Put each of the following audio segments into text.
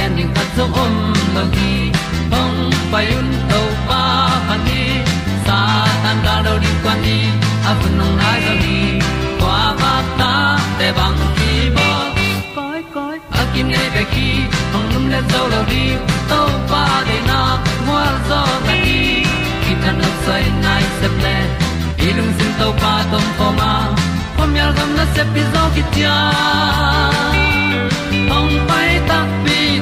pi zo gen khat zo om lo gi hong pai un to pa pa ni sa tan da do di kwan ni a bu nong nai zo ni kwa ba ta te bang ki bo koi koi a kim nei be ki hong lum le zo lo di to pa de na mo zo ta ni ki tan no sai nai se ple ilung sin to pa tom pa ma. Pom yal gam na se pi zo ki tia hong pai ta pi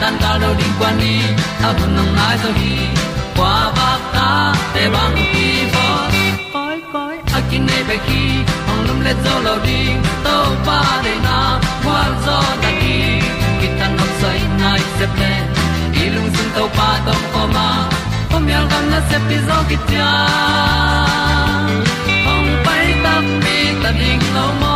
tan cao do đi qua đi, ta bu nang mai zo gi qua ba ta te bang ki bo koi koi a kin nei be ki ong lum le zo lo di to pa de na kwa zo ta ki ki tan nok sai nai se ple lung sun to pa tom ko ma. Pom yal gam na se pi zo ki tia ong pai ta mi ta ding lo mo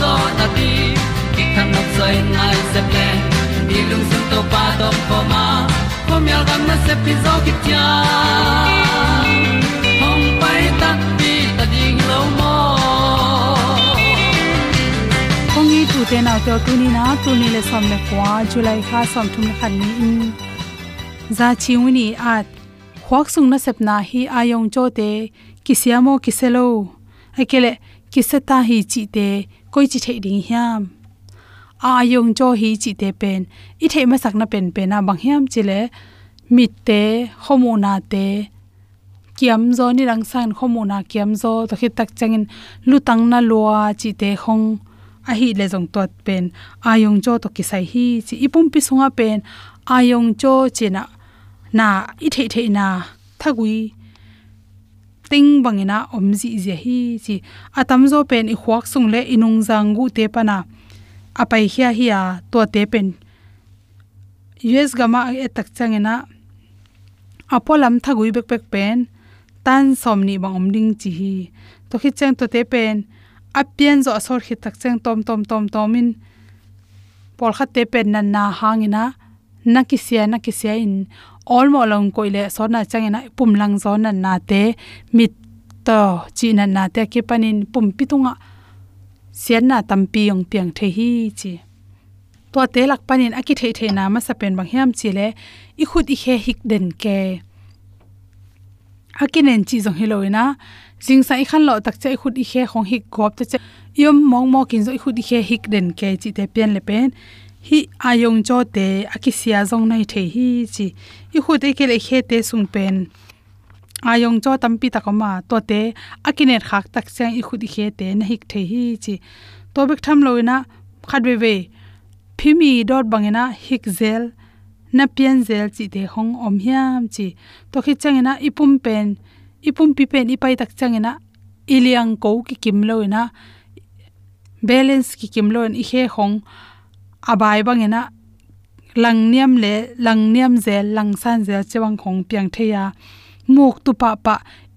zo na ti ki kan nok sai nai se ple ni lung sun to pa do po ma. Pom yal gam na se pi zo ki tia hong pai ta pi ta ding lo mo kong i tu te nau te tu ni na tu ni le som le kwa july kha som thum khan ni in. Za chiuni at khwak sung na sep na hi ayong cho te kisiamo kiselo akele kisata hi chi te koi chi thei ding hiam ayong cho hi chi te pen i thei ma sak na pen pen na bang hiam chile mit te homona te kiam zo ni rang san homona kiam zo to khit tak changin lutang na lua chi te khong a hi le jong tot pen ayong cho to kisai hi chi ipum pi sunga pen ayong cho chena na i thei thei na thagui ting bangina omzi je hi chi atam zo pen i khwak sung le inung zangu te pana apai hia hia to te pen. Us gama e tak changena. Apolam thagui bek pek pen. Tan somni bang omding chi hi. To khi chang to te pen. Apian zo asor khi tak chang tom tom tom tomin. Pol khat te pen nan na hangina na ki sia na ki sia in all mo long koile so na changena pumlang zo na na te, mit to chi na na te, ke panin pum pitunga sian na tampi yong piang the hi chi. To te lak panin aki the the na ma sapen bang hiam chi le, i khut i he hik den ke. Akinen chi jong hiloina jing sai khan lo tak chai khut i he khong hik gop te che yom mong mo kin zo i khut i he hik den ke chi te pen le pen hi, ayong cho te akisia jong nai the hi chi i khu te kele khe te sung pen. Ayong cho tampi takoma to te akine khak tak chang i khu di khe te na hik the hi chi to bek tham loina khatwe ve phimi dot bangena hik zel, na pian zel chi te hong om hiam chi to khi changena ipum pen, ipum pi pen, ipai tak changena iliang ko ki kim loina balance ki kim loin i he hong abai bangena lang niam le, lang niam ze, lang san ze chewang khong piang theya. Muk tu pa pa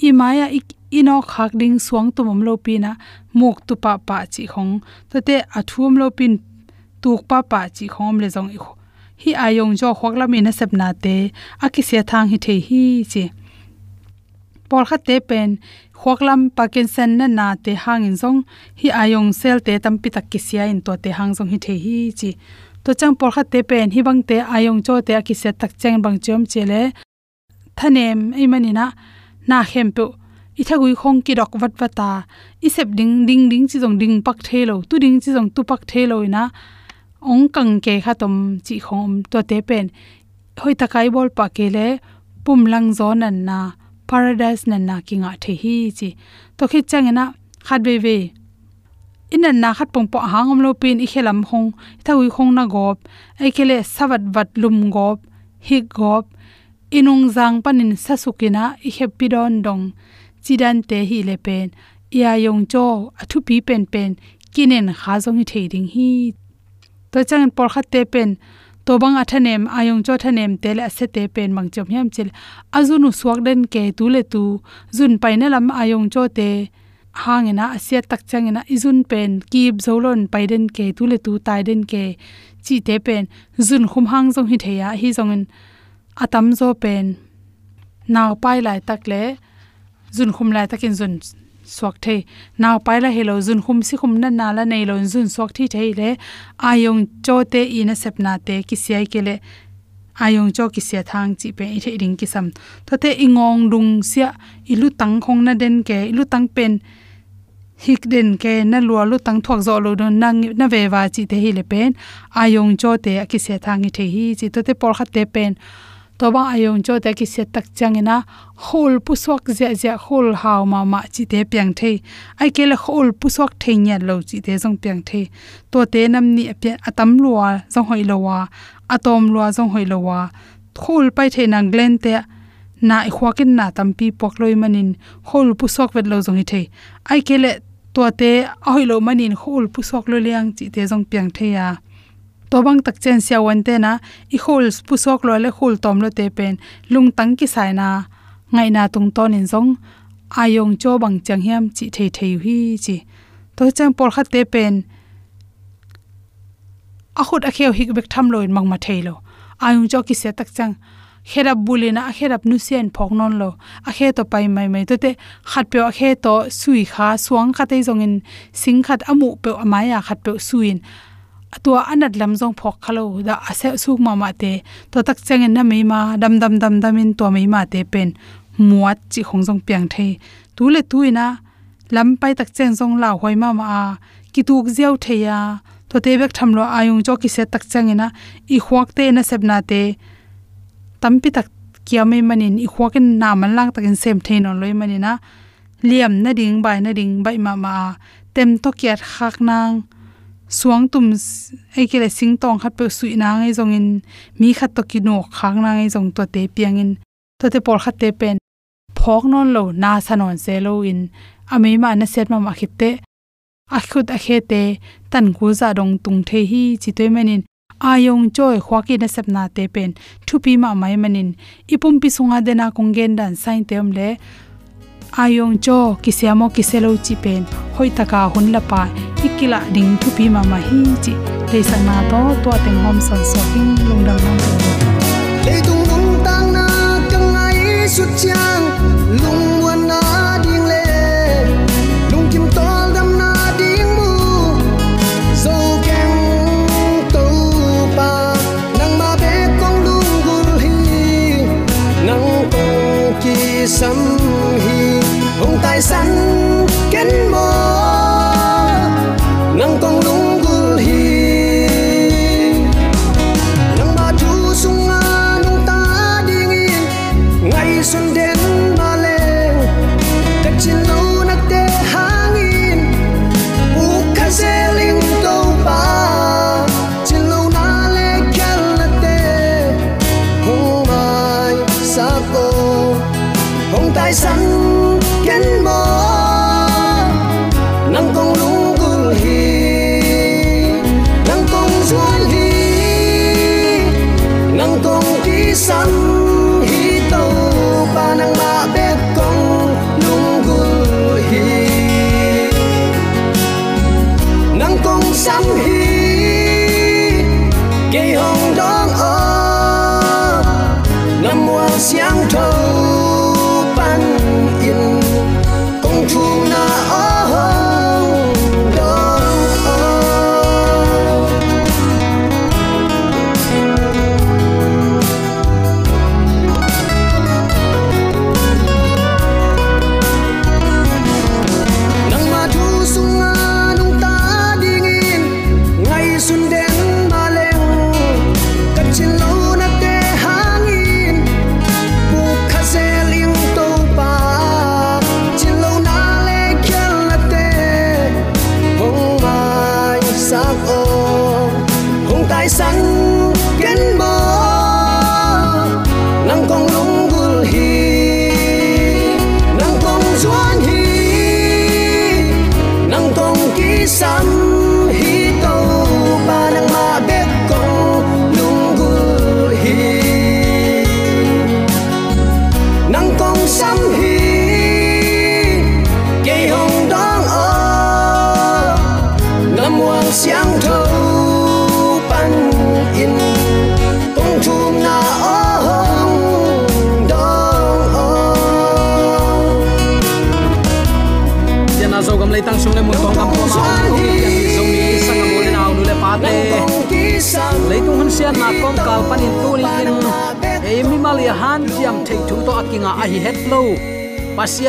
i maya ino khak ding suang tu mom lo pina muk tu pa pa chi khong. To te athum lo pin, tuk pa pa chi khom le jong ikho. Hi ayong jo khwakla mi na sepna te ki se thang hi the hi chi. Por kha te pen khwaklam parkinson na na te hangin zong. Hi ayong sel te tampi tak kisia in to te hang zong hi the hi chi. To chang por kha te pen hi bang te ayong cho te aki se tak cheng bang chom chele thanem ei mani na khem pe. I thagui khong ki dok wat wata i sep ding ding ding chi zong ding pak thelo tu ding chi zong tu pak thelo ina. Ong kang ke kha tom chi khom to te pen hoi takai bol pa ke le. Pum lang zo nan na paradise nan na kinga the hi chi. To khi changena khat be ve inan na khat pong po hangom lo pin i khelam hong. Thawi khong na gop. Ai kele savat vat lum gop. Hi gop. Inung jang panin sasukina i happy don dong. Chidan te hi le pen. Ya yong cho athu pi pen pen. Kinen kha jong hi theiring hi. To chang por khat te pen tobang athanem, ayong cho thanem tel ase te pen mang chom hiam chil. Azunu swak den ke tu le tu. Zun paina lam ayong cho te hangena asia tak changena izun pen kip zolon paiden ke tu le tu, tai den ke chi te pen. Zun khum hang jong hi theya hi jongin atam zo pen. Naw pai lai tak le, zun khum lai takin zun suak the naw pai la hello zun khum si khum na na la nei lo zun suak thi thei le ayong cho te ina sepna te ki siai ke le. Ayong cho ki sia thang chi pe i the ring ki sam. Tho te ingong dung sia ilu tang khong na den ke ilu tang pen, hik den ke, na lua lu tang thok zo lo don nang na ve wa chi te hi le pen. Ayong cho te ki sia thang i the hi chi, to te por khat te pen toba ayong cho ta ki se tak changena hol puswak zia zia hol haw ma ma chi te pyang the ai ke la hol puswak the nya lo chi te jong pyang the to te nam ni apya atam luwa jong hoi lo wa atom luwa jong hoi lo wa hol pai the nang glen te na i khwakin na tampi pokloi manin hol puswak vet lo jong hi the ai ke le to te a hoi lo manin hol puswak lo liang chi te jong pyang the ya to bang tak chen sia wan te na, i hol pu sok lo le hol tom lo te pen. Lung tang ki sai na, ngai na tung ton in zong. Ayong cho bang chang hiam chi thei thei hi chi. To chang por kha te pen. A khut a kheu hik bek tham loin mang ma thei lo. Ayong cho ki se tak chang. Kherap bulina a kherap nu sian phok non lo. A khe to pai mai mai. To te khat pe a khe to sui kha, suang kha te zong in. Sing khat amu pe amaya khat pe suin tua anat lam jong phok khalo da ase suk ma ma te. To tak chang na me ma, dam dam dam dam in to me ma te pen. Muat chi khong jong piang the. Tu le tu ina, lam pai tak chang jong la hoi ma ma ki tuk ziaw the ya. To te bek tham lo ayung jo ki se tak chang ina i khwak te na sep na te. Tampi tak kia me manin i khwak en na man lang tak en sem the no loi manina liam na ding bai na ding bai ma ma tem to kiat khak nang suang tum ai ke le sing tong khat pe sui na ngai zong in, mi khat to ki no khang na ngai zong to te piang in. To te por khat te pen. Phok non lo na sanon se lo in. Ami ma na set ma ma khip te. A khut a khe te, tan ku za dong tung the hi chi te manin ayong choi khwaki na sep na te pen. Thu pi ma mai manin ipum pi sunga dena konggen dan sain tem le ayong cho, kisiamo, kiselo chi pen hoi taka hun la pa ikila, ding thu pi ma ma hi chi le sang na to to teng hom, san, so king lung dang nang le tung lung tang, na kang ai su chang lung sun mua xiang thâu sian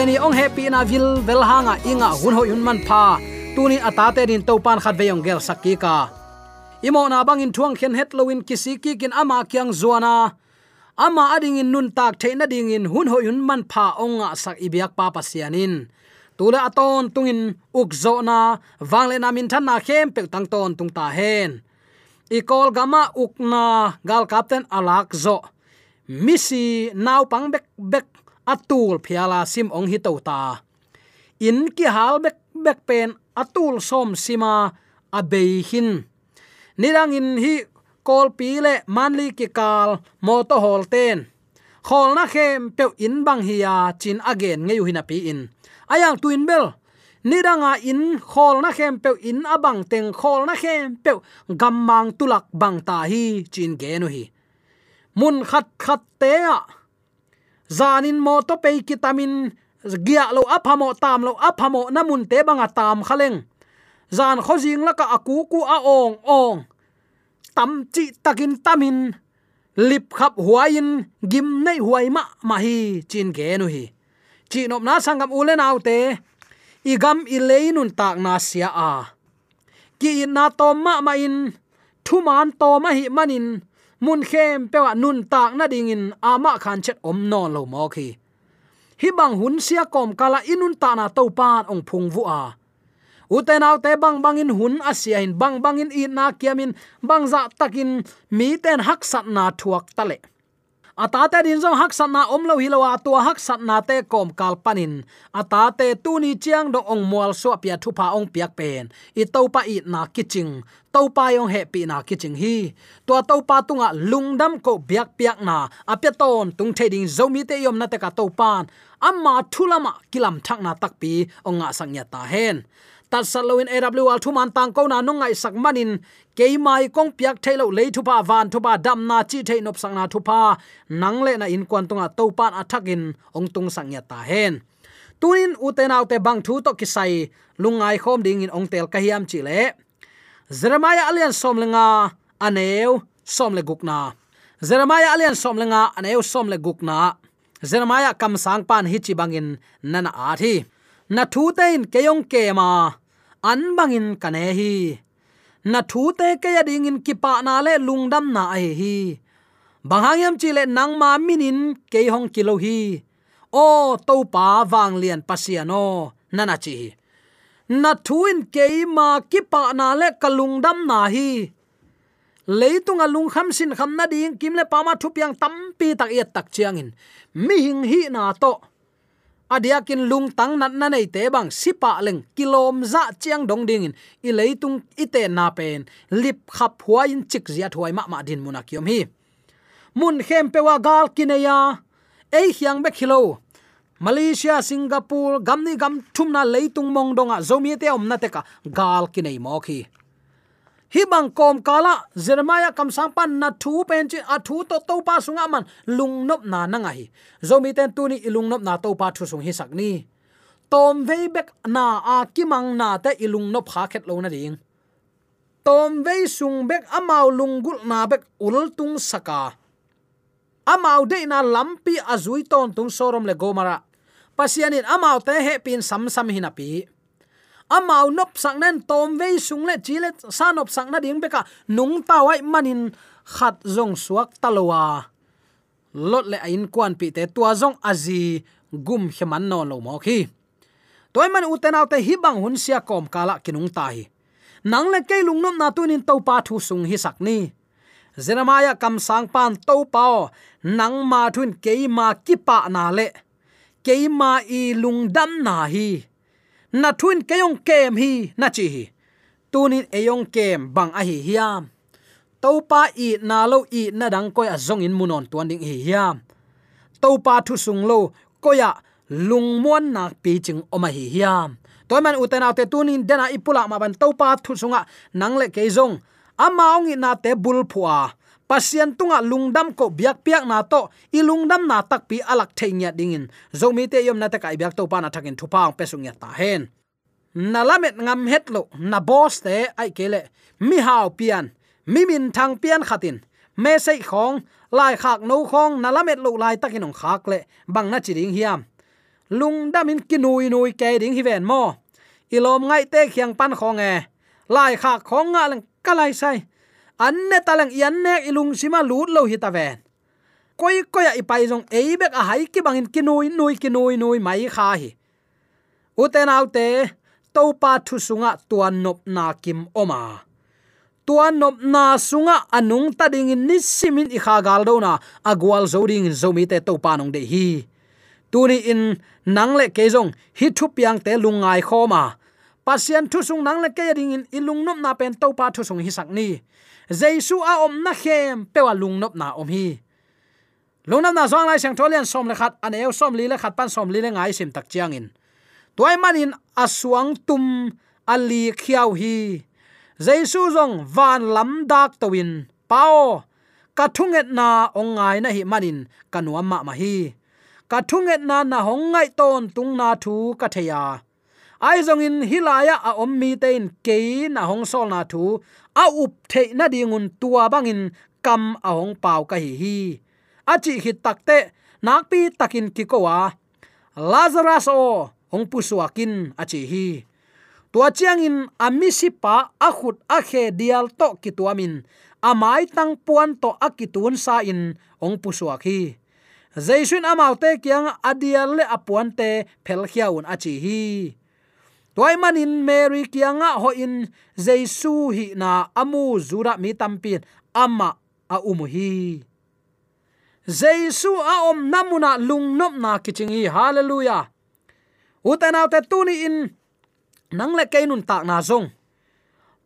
pasiani ong happy na vil vel hanga inga hun ho yun man pha. Tuni atate din to pan khat veyong gel sakki ka. Imo na bangin thuang khen het loin kisi ki kin ama kyang zuana. Ama ading in nun tak theina ding in hun ho yun man pha onga sak ibyak pa pasianin tula aton tungin ukzo na wangle na min than na khem pek tang ton tung ta hen. Ikol gama ukna gal captain alak zo. Misi naw pang bek bek atul phiala sim ong hi to ta. In ki hal bek bek pen, atul som sima abei hin. Nirang in hi kol pile manli ki kal moto hol ten. Khol na khem pe in bang hiya chin again ngeu hina pi in. Ayang tuin bel nidanga in, khol na khem pe in abang teng, khol na khem pe gammang tulak bang ta hi, chin genu hi. Mun khat khat te a zanin mo to pe kitamin gya lo aphamo, tam lo aphamo, namun te banga tam khaleng. Zan khojing laka aku ku a ong ong. Tam chi takin tamin, lip khap huain gim nei huai ma ma hi chin ge nu hi. Chi nop na sangam ulen autte igam ileinun tak na sia a. Ki na to ma ma in, thu man to ma hi manin mun khem pewa nun tak na ding in ama khan chet om non lo mo khi. Hi bang hun sia kom kala inun ta na to pan ong phung vu a. Uten au te bang bang in hun asia in bang bang in i na kiamin bang za takin mi ten hak sat na thuak tale atate din zo hak sat na om lo hilowa to hak sat na te kom kal panin atate tu ni chiang do ong mual so pia thu pa ong piak pen. I to pa i na kiching. To pa yong happy na kiching hi. To to pa tunga lungdam ko biak piak na. Apya ton tung theding zomi te yom na te ka to pan amma thulama kilam thak na takpi. Sang sangya ta hen tat saloin awl thuman tang ko na nongai sak manin keimai kong piak thailo le thu pa van thu pa dam na chi thei nop sang na thu pa nang le na in kwan tonga to pan athakin ong tung sang ya ta hen. Tunin uten autte bang thu to kisai. Lungai khom ding in ong tel kahiam chi le. Jeremiah alian Somlenga aneu somle gukna jeremiah alian Somlenga aneu somle gukna jeremiah kam sang pan hi chi bangin nana a thi na thu te in keyong ke ma, an bangin kane hi. Na thu te ke ya ding in kipa na le lungdam na ai hi bangangyam chi le nang ma minin ke hong kilo hi. O, to pa wang lian pasiano nana chi na thuin ke ma kipa na le kalungdam na hi. Leitung alung kham sin kham na ding, kim le pama thu piang tam pi tak yet tak chiang in. Mi hing hi na to adiakin lung tang nat na nei te bang sipa leng kilom za chiang dong ding in. I leitung ite na pen. Lip khap huai in chik zia thuai ma ma din muna kiom hi. Mun khem pe wa gal kineya ei hiang be khilo malaysia, singapore gamni gam thumna leitung mong donga zomi te om na te ka gal kinai mo khi hi bang kom kala, jeremiah kam sang pan na thu pen chi a thu to to pa sunga man, lung nop na na ngai zomi ten tu ni ilung nop na to pa thu sung hi sak ni. Tom vei bek na a kimang na te ilung nop kha khet lo na ding. Tom vei sung bek amau lungul na bek ul tung saka. Amau de na lampi azui ton tung sorom le gomara. Pasianin amau te he pin sam sam hinapi amau nop sang nen, tom ve sung le chi le sa nop sang na ding beka nung ta wai manin khat zong suak talowa. Lot le ain kwan pi te tua zong azi gum heman no lo mo khi. Toy man uten te hi bang hun sia kom kala kinung ta hi nang le ke lung nom na tunin to pa thu sung hi sak ni. Zenamaya kam sang pan to pao nang ma thun ke ma ki pa na le. Ke ma i lung dam na hi na thun keyong kem hi, na chi hi. Tunin eyong kem bang a hi hiam. Topa i na lo i na dang koi a zong in munon tuan ding hi hiam. Topa thu sung lo koya lung muan na pi ching oma hi hiam. Toy man uten autte tunin dena ipula ma ban topa thu sunga nang le ke zong. Ama ong na te bul phua pasian tunga lungdam ko biak piak na to, i lungdam na tak pi alak theinya dingin. Zomi te yom na ta kai biak to pa na thakin thupang pesung ya ta hen. Na lamet ngam het lo, na boss te, ai kele mi hao pian, mi min thang pian khatin, me sei khong, lai khak no khong, na lamet lo lai takin ong khak le, bang na chi ding hiam. Lungdam in kinui nui ke ding hi ven mo. Ilom ngai te khiang pan khong e lai khak khong nga lang kalai sai anne talang yan ne ilung sima lut lo hi ta ven. Koi koi ai pai jong ei bek a hai ki bangin kinui nui kinui nui mai kha hi. Uten autte to pa thu sunga tuan nop na kim oma. Tuan nop na sunga anung ta ding in nisimin i kha gal do na agwal zoding in zomi te to pa nong de hi. Tuni in nang le ke jong hi thu piang te lungai khoma pasian thu sung nang le ke ding in ilung nop na pen to pa thu sung hi sak ni. Jesu a om na khem pewa lung nop na om hi. Lung nop na zong lai sang tholian som le khat, an eu som li le khat, pan som li le ngai sim tak chiang in. Toy manin aswang tum ali khiao hi. Jesu zong van lam dak towin pao. Ka thunget na ongai na hi manin kanuam ma ma hi. Ka thunget na na hongai ton tung na thu ka theya ai zong in hilaya a om mi ten ke na hong sol na thu, a up the na dingun tua bangin kam a hong pau ka hi hi. A chi hit takte nak pi takin ki ko wa. Lazarus o, hong pu suakin a chi hi. Tua chiang in amisipa a khut a khe dial to ki tuamin amai tang puan to akitun sa in ong pusuak hi zaisun amaute kyang adial le apuan te phel khiaun achi hi toy manin mary kianga ho in jesu hi na amu zura mi tampin ama a umu hi. Jesu a om namuna lungnop na kichingi hallelujah. Utana te tuni in nang le kainun tak na zong.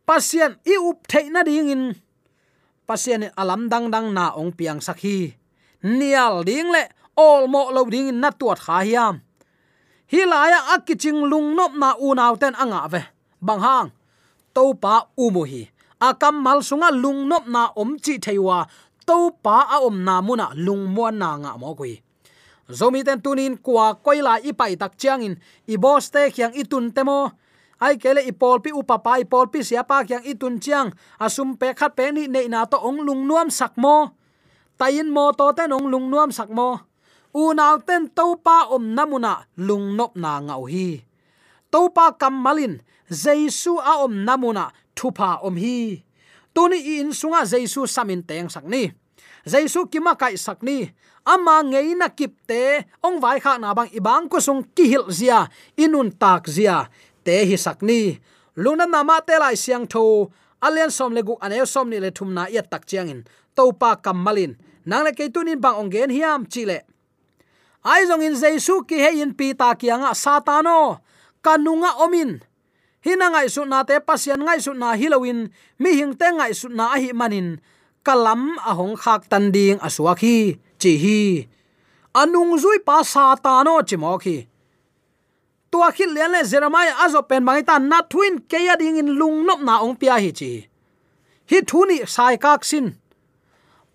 Pasien i up theina ding in. Pasien alam dang dang na ong piang sakhi. Nial ding le, ol mo lo ding in na tuat kha hiam hilaya akiching lungnop na unaw ten anga ve. Bang hang to pa umu hi. Akam mal sunga lungnop na om chi theiwa to pa a om na muna lungmuan na nga mo kui. Zomi ten tunin kwa koila ipai tak chiang in, i boss te kyang itun temo ai kele i pol pi upa pa i pol pi sia pa kyang itun chiang. Asum pe khat pe ni nei na to ong lung nuam sak mo. Tayin mo to ten ong lung nuam sak mo u ten to pa om namuna lung nop na ngau hi. To pa kam malin jesu a om namuna thupa om hi. Tuni in sunga jaisu samin teng sakni ni. Kima kai sakni ama ngeina na ong vai kha na bang ibang ko sung ki hil zia, inun tak zia, te hi sakni ni. Nama na te lai siang tho alian som le gu ane som ni le thum na ya tak chiang in. Topa pa malin. Nang le ke tunin bang ong gen hiam chile ai zong in jesu ki he in pi ta kianga satano. Kanunga omin hina ngai su na te pasian ngai su na hilowin mi hing te ngai su na hi manin. Kalam ahong à khak tan ding à aswaki chi hi anung à zui pa satano chimo khi tua khil lian le jeremiah azo pen mai ta, na twin ke ya ding in lung nop na ong pia hi chi hi thuni sai kak sin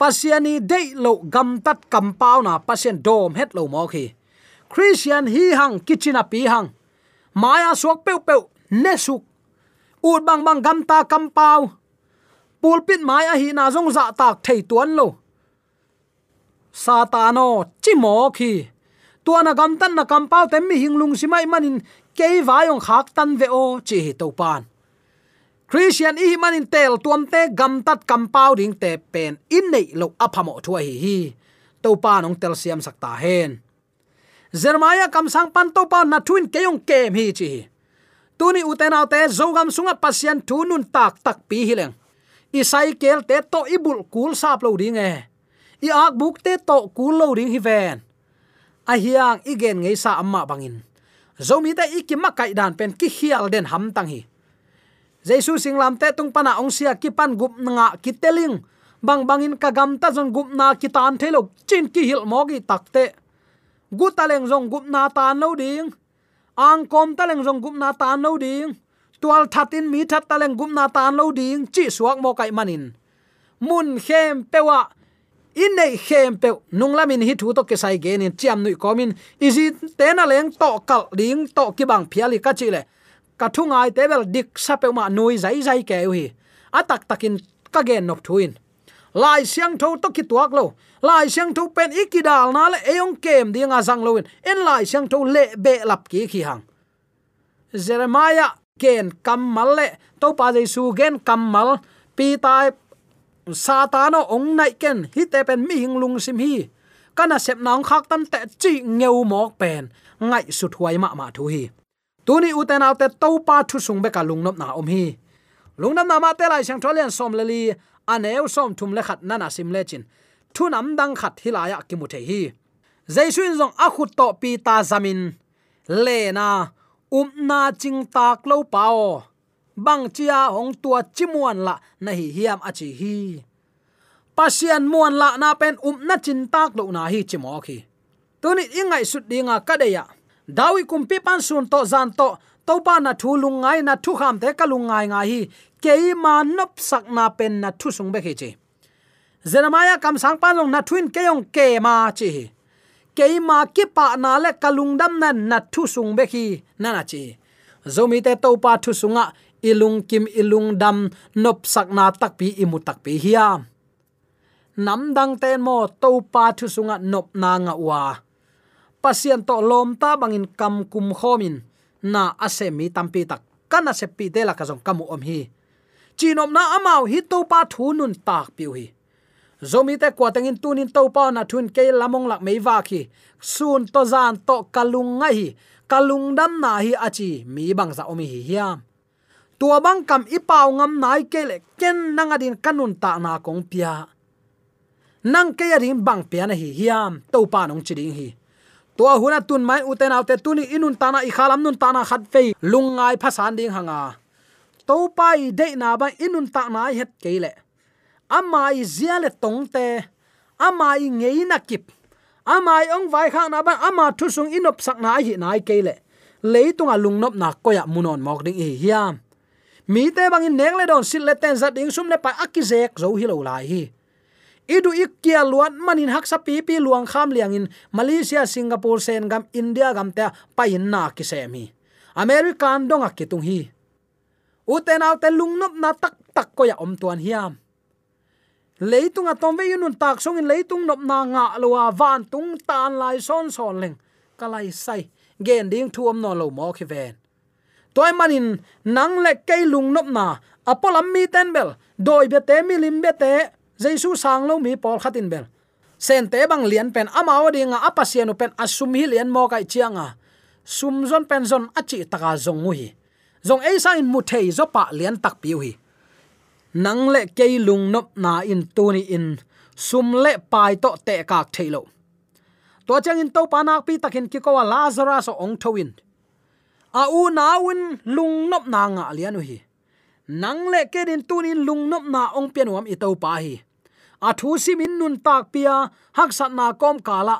pasiani dei lo gam tat kam pau na pasien dom het lo mo khi. Christian hi hang, kichina pi hang. Maya suak peu peu, ne suk. Ut bang bang gam ta kam pau. Pulpit maya hi na zong za tak thei tuan lo. Satano chimo khi. Tuana gam tan na kam pau tem mi hinglung simai manin, kei vayong khak tan ve o, chi hi to pan christian i manin tel tuam te gam tat compounding te pen in nei lo aphamo thua hi hi. To pa nong tel siam sakta hen. Jeremiah kam sang pan to pa na twin keyong kem hi chi tuni uten autte zogam sunga pasien tu nun tak tak pi hileng isai kel te to ibul kul sap lo ding e. I ak buk te to kul lo ding hi ven. A hiang igen ngei sa amma bangin. Zomi te ikima kai dan pen ki hial den ham tang hi jesu singlam te tung pana ong sia ki pan gup nga ki teling. Bang bangin kagam ta zon gup na ki tan thelo chin ki hil mogi takte gu taleng zong gup na ta no ding. Ang kom taleng zong gup na ta no ding. Tual thatin mi that taleng gup na ta no ding. Chi suak mo kai manin. Mun khem pewa. In nei khem pe. Nung lamin hi thu to ke sai gen in chiam nui komin izi tena leng to kal ding to ki bang phiali ka chi le ka thu ngai te dik sapema pe noi zai zai ke hi atak takin ka gen nop thuin. Lai siang tho to ki tuak lo. Lai siang tho pen ikidal na le eyong kem dinga zang loin en lai siang tho le be lap ki khi hang. Jeremiah gen kammal le. To pa jesu gen kamal pi tai satano ong nai ken. Hi te pen mi hing lung sim hi. Kana sep nang khak tan te chi ngeu mok pen. Ngai su thuai ma ma thu hi. Tuni uten autte to pa thu sung be ka lung nop na om hi lung nam na ma te lai sang tholian som leli aneu som thum le khat nana sim le chin thu nam dang khat hilaya ki mu the hi jaisuin zong a khut to pi ta zamin le na um na ching tak lo pao bang chia hong tua chimuan la na hi hiam achi hi pasian muan la na pen um na chin tak lo na hi chimo khi tuni ingai sut dinga kadeya dawi kumpi pan sun to zan to to pa na thu lungai na thu kham te ka lungai nga hi, ke ma nop sak na pen na thu sung be khi chi. Zenamaya kam sang pan long na thuin ke yong ke ma chi ke ma ki pa na le kalung dam na na thu sung be khi na na chi. Zomi te to pa thu sunga ilung kim ilung dam, nop sak na tak pi imu tak pi hiya nam dang ten mo, to pa thu sunga nop na nga wa pasien to lom ta bangin kam kum khomin. Na ase mi tampi tak kana se pi de la ka jong kamu om hi. Chinom na amao hi to pa thu nun tak piu hi. Zomi te kwa tengin tunin to pa na thun ke lamong lak mei wa khi. Sun to zan to kalung ngai hi. Kalung dam na hi achi mi bang za omi hi hiam. Tua bang kam ipaw ngam nai ke le ken nang adin kanun ta na kong pia. Nang ke yarin bang pia na hi hiam. To pa nong chiding hi tua huna tun mai uten autte tuni inun tana i khalam nun tana khat fe lungai phasan ding hanga. To pai de na ba inun ta na het keile. Amai ziale tongte amai ngeina kip, amai ong vai kha na ba ama thu sung inop sak na hi nai keile. Leitunga lungnop na koya munon mok ding hi hiam. Mi te bangin nek le don sil le ten zat ding sum le pa akizek zo hi lo lai hi idu ikkia luan manin haksa pi pi luang kham liang in malaysia, singapore sen gam india gam ta pain na ki se mi american dong ak tung hi. Uten aw te lungnop na tak tak ko ya om tuan hiam. Leitung a tom ve yunun tak song in leitung nop na nga lowa van tung tan lai son son leng. Kalai sai, gen ding thuam no lo mo khi ven. Toy manin nang le kei lungnop na apolam mi ten bel, doi be te mi lim be te jesu sang lo mi pol khatin bel sen te bang lian pen amaw dinga apasiano pen asum hi lian mo kai chianga sum zon pen zon achi taka zong hi. Zong ei sa in mu thei zo pa lian tak piu hi. Nang le ke lung nop na in tu ni in. Sum le pai to te kak thailo to chang in to pa nak pi takin ki ko lazarus ong thowin a u nawin lung nop na nga lianu hi. Nang le ke din tunin lung nop na ong pianuam i to pa hi a thu simin nun tak pia, hak sat na kom kala.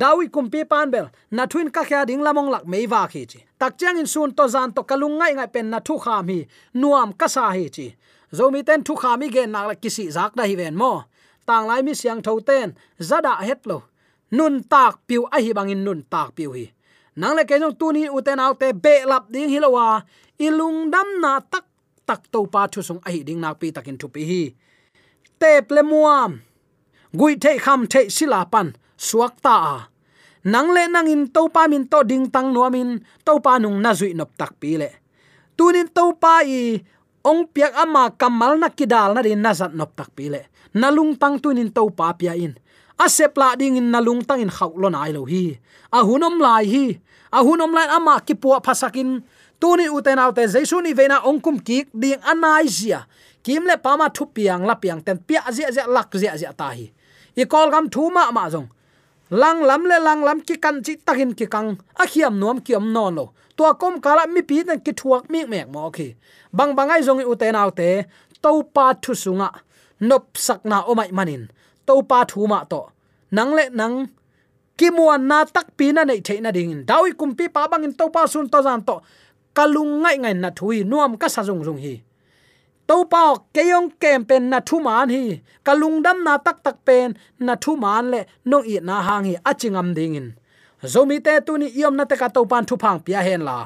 Dawi kumpi panbel na thuin ka kha ding lamong lak meiwa khi chi. Tak chang in sun to zan to kalung ngai ngai pen na thu kham hi, nuam ka sa hi chi. Zomi ten thu hi gen nak la kisi zak da hi ven mo. Tang lai mi siang tho ten, zada het lo. Nun tak piu a hi bangin nun tak piu hi. Nang le kenong tuni uten autte be lap ding hilowa ilung dam na tak tak to pa thu sung a hi ding nak pi takin thu pi hi te ple muam. Gui the kham the sila pan, suak ta a. Nang le nang in to pa min to ding tang no min to pa nung na zui nop tak pi le. Tunin to pa i, ong piak ama kamal na kidal na din nazat nop tak pi le. Nalung tang tunin to pa pia in. Asepla ding in nalung tang in khaw lo nai lo hi. A hunom lai hi. A hunom lai ama ki pu phasakin tunin uten autte jaisu ni vena ongkum ki ding anai zia kim le pama thu piang la piang ten pia zia zia lak zia zia ta hi. I kol gam thu ma ma jong lang lam le lang lam ki kan chi takin ki kang. A khiam nuam kiam non lo to kom kala mi pi ten ki thuak mi mek mo khi. Bang bangai zong u te nau te to pa thu sunga. Nop sakna o mai manin. To pa thu ma to. Nang le nang. Ki muan na tak pi na nei theina ding dawi kumpi pa bangin to pa sun to zan to. Kalung ngai ngai na thui nuam ka sa zung zung hi to pa keyong kem pen na thu man hi. Kalung dam na tak tak pen na thu man le no i na hang hi achingam ding in zomi te tu ni yom na te ka to pan thu phang pia hen la.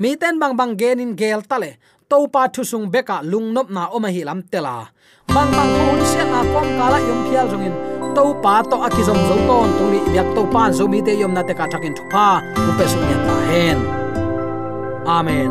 Mi ten bang bang gen in gel tale to pa thu sung beka lung nop na oma hi lam tela bang bang hun se na kom kala yom phial jong in. To pa to akizom zo ton tu ni yak to pan zomi te yom na te ka thakin thu pa. Ku pe sung ya ta hen. Amen.